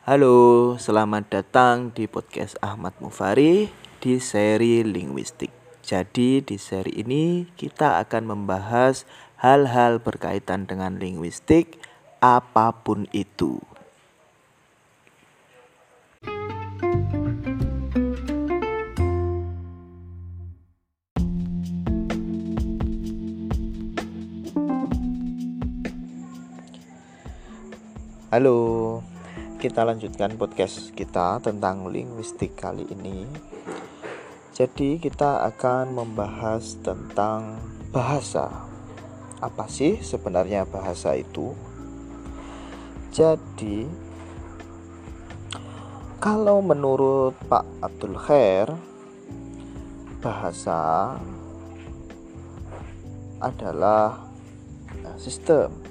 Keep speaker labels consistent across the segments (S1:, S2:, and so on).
S1: Halo, selamat datang di podcast Ahmad Mufari di seri linguistik. Jadi di seri ini kita akan membahas hal-hal berkaitan dengan linguistik apa pun itu. Halo, kita lanjutkan podcast kita tentang linguistik kali ini. Jadi, kita akan membahas tentang bahasa. Apa sih sebenarnya bahasa itu? Jadi, kalau menurut Pak Abdul Khair, bahasa adalah sistem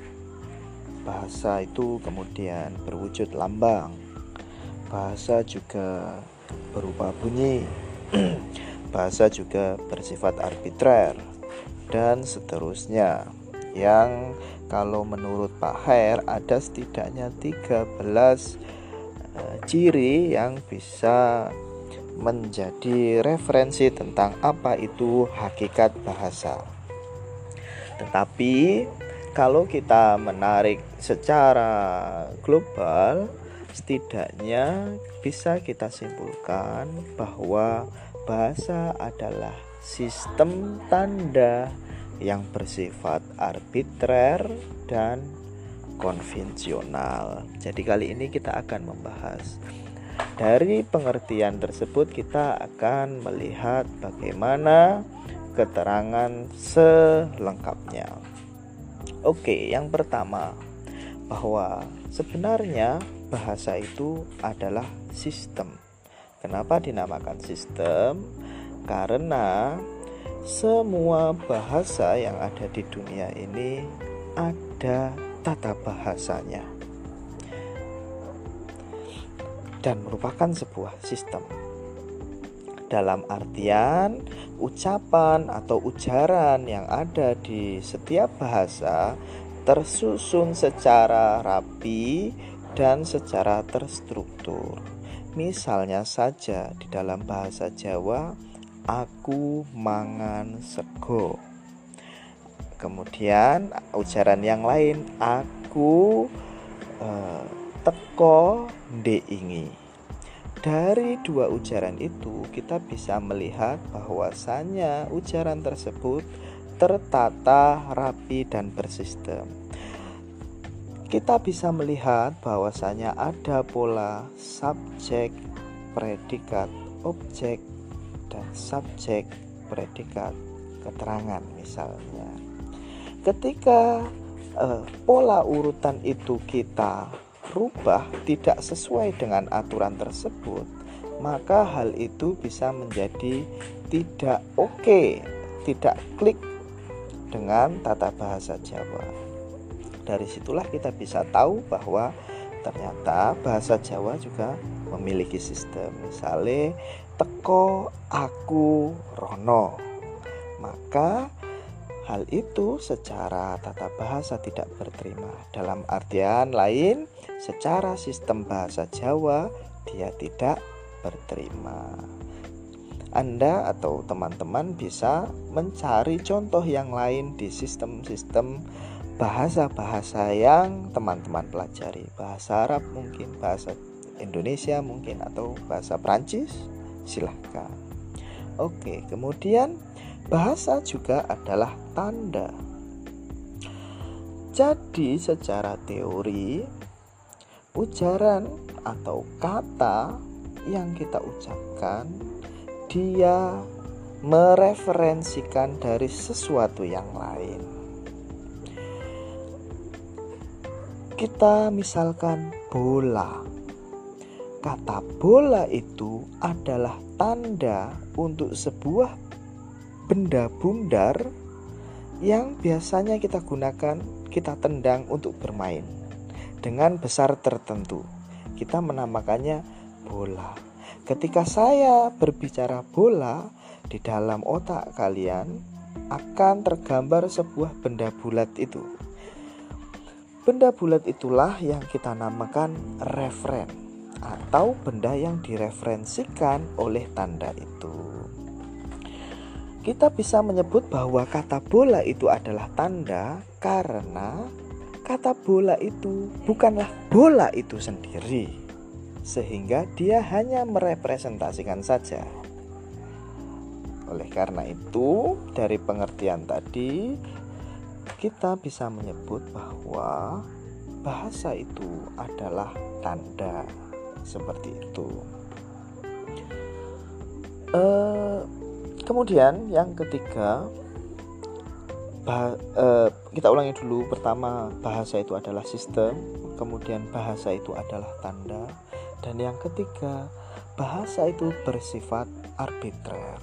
S1: bahasa itu kemudian berwujud lambang. Bahasa juga berupa bunyi. bahasa juga bersifat arbitrer dan seterusnya. Yang kalau menurut Pak Hair ada setidaknya 13 uh, eh, ciri yang bisa menjadi referensi tentang apa itu hakikat bahasa. Tetapi kalau kita menarik secara global, setidaknya bisa kita simpulkan bahwa bahasa adalah sistem tanda yang bersifat arbitrer dan konvensional. Jadi kali ini kita akan membahas dari pengertian tersebut kita akan melihat bagaimana keterangan selengkapnya. Oke, yang pertama bahwa sebenarnya bahasa itu adalah sistem. Kenapa dinamakan sistem? Karena semua bahasa yang ada di dunia ini ada tata bahasanya dan merupakan sebuah sistem. Dalam artian ucapan atau ujaran yang ada di setiap bahasa tersusun secara rapi dan secara terstruktur. Misalnya saja di dalam bahasa Jawa, aku mangan sego. Kemudian ujaran yang lain, aku uh, teko ndeingi. Dari dua ujaran itu, kita bisa melihat bahwasanya ujaran tersebut tertata, rapi, dan bersistem. Kita bisa melihat bahwasanya ada pola subjek, predikat, objek, dan subjek, predikat, keterangan misalnya. Ketika uh, pola urutan itu kita rubah tidak sesuai dengan aturan tersebut, maka hal itu bisa menjadi tidak oke, tidak klik dengan tata bahasa Jawa. Dari situlah kita bisa tahu bahwa ternyata bahasa Jawa juga memiliki sistem. Misalnya teko aku rono. Maka Hal itu secara tata bahasa tidak berterima. Dalam artian lain, secara sistem bahasa Jawa dia tidak berterima. Anda atau teman-teman bisa mencari contoh yang lain di sistem-sistem bahasa-bahasa yang teman-teman pelajari. Bahasa Arab mungkin, bahasa Indonesia mungkin atau bahasa Prancis. Silahkan. Oke, kemudian Bahasa juga adalah tanda. Jadi, secara teori, ujaran atau kata yang kita ucapkan, dia mereferensikan dari sesuatu yang lain. Kita misalkan bola. Kata bola itu adalah tanda untuk sebuah benda bundar yang biasanya kita gunakan, kita tendang untuk bermain dengan besar tertentu. Kita menamakannya bola. Ketika saya berbicara bola, di dalam otak kalian akan tergambar sebuah benda bulat itu. Benda bulat itulah yang kita namakan referen. atau benda yang direferensikan oleh tanda itu. Kita bisa menyebut bahwa kata bola itu adalah tanda karena kata bola itu bukanlah bola itu sendiri, sehingga dia hanya merepresentasikan saja. Oleh karena itu, dari pengertian tadi, kita bisa menyebut bahwa bahasa itu adalah tanda seperti itu. Uh, kemudian yang ketiga, bah, uh, kita ulangi dulu. Pertama, bahasa itu adalah sistem. Kemudian bahasa itu adalah tanda. Dan yang ketiga, bahasa itu bersifat arbitrer.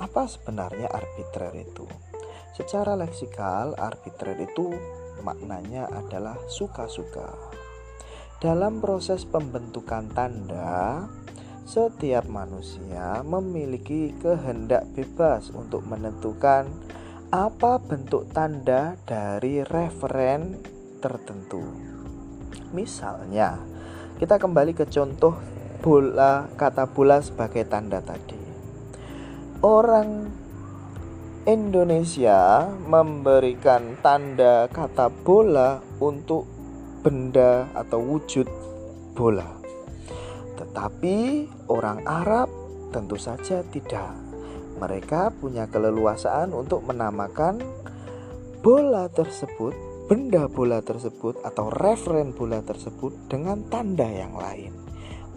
S1: Apa sebenarnya arbitrer itu? Secara leksikal, arbitrer itu maknanya adalah suka-suka. Dalam proses pembentukan tanda, setiap manusia memiliki kehendak bebas untuk menentukan apa bentuk tanda dari referen tertentu. Misalnya, kita kembali ke contoh bola kata bola sebagai tanda tadi. Orang Indonesia memberikan tanda kata bola untuk benda atau wujud bola. Tetapi orang Arab tentu saja tidak. Mereka punya keleluasaan untuk menamakan bola tersebut, benda bola tersebut atau referen bola tersebut dengan tanda yang lain.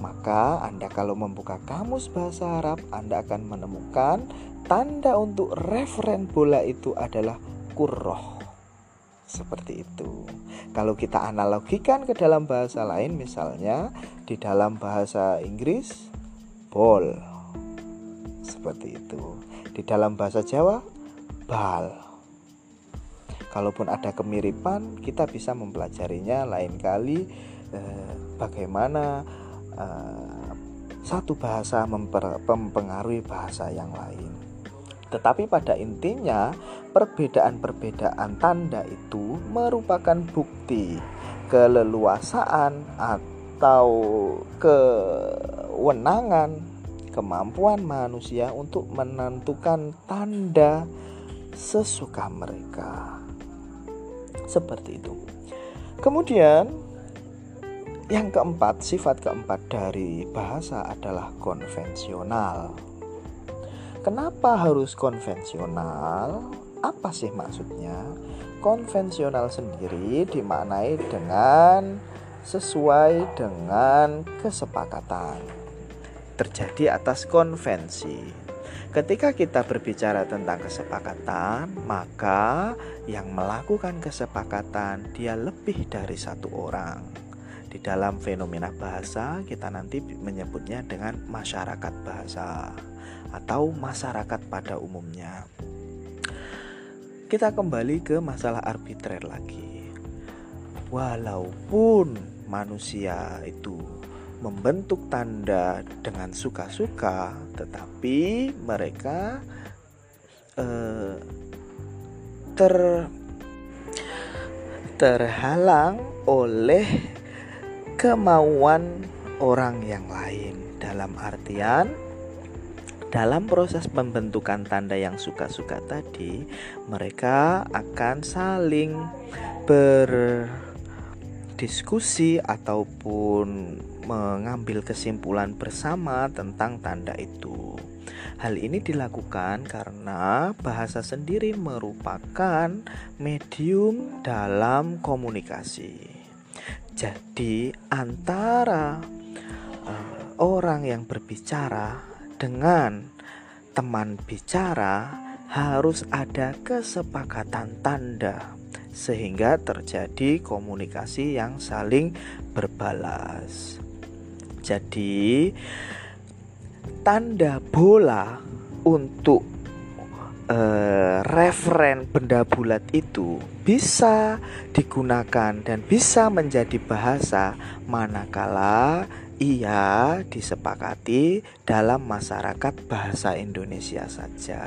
S1: Maka Anda kalau membuka kamus bahasa Arab, Anda akan menemukan tanda untuk referen bola itu adalah kurroh seperti itu. Kalau kita analogikan ke dalam bahasa lain, misalnya di dalam bahasa Inggris, ball, seperti itu. Di dalam bahasa Jawa, bal. Kalaupun ada kemiripan, kita bisa mempelajarinya lain kali eh, bagaimana eh, satu bahasa mempengaruhi bahasa yang lain. Tetapi pada intinya, perbedaan-perbedaan tanda itu merupakan bukti keleluasaan atau kewenangan kemampuan manusia untuk menentukan tanda sesuka mereka. Seperti itu. Kemudian yang keempat, sifat keempat dari bahasa adalah konvensional. Kenapa harus konvensional? Apa sih maksudnya? Konvensional sendiri dimaknai dengan sesuai dengan kesepakatan. Terjadi atas konvensi. Ketika kita berbicara tentang kesepakatan, maka yang melakukan kesepakatan dia lebih dari satu orang. Di dalam fenomena bahasa, kita nanti menyebutnya dengan masyarakat bahasa atau masyarakat pada umumnya. Kita kembali ke masalah arbitrer lagi. Walaupun manusia itu membentuk tanda dengan suka-suka, tetapi mereka eh, ter terhalang oleh kemauan orang yang lain dalam artian dalam proses pembentukan tanda yang suka-suka tadi, mereka akan saling berdiskusi ataupun mengambil kesimpulan bersama tentang tanda itu. Hal ini dilakukan karena bahasa sendiri merupakan medium dalam komunikasi. Jadi, antara uh, orang yang berbicara dengan teman bicara harus ada kesepakatan tanda sehingga terjadi komunikasi yang saling berbalas. Jadi tanda bola untuk uh, referen benda bulat itu bisa digunakan dan bisa menjadi bahasa manakala ia disepakati dalam masyarakat bahasa Indonesia saja.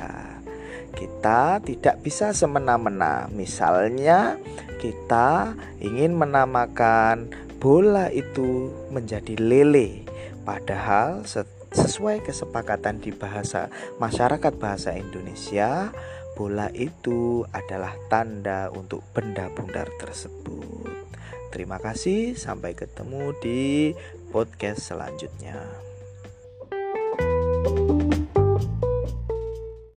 S1: Kita tidak bisa semena-mena. Misalnya, kita ingin menamakan bola itu menjadi lele padahal sesuai kesepakatan di bahasa masyarakat bahasa Indonesia bola itu adalah tanda untuk benda bundar tersebut. Terima kasih, sampai ketemu di podcast selanjutnya.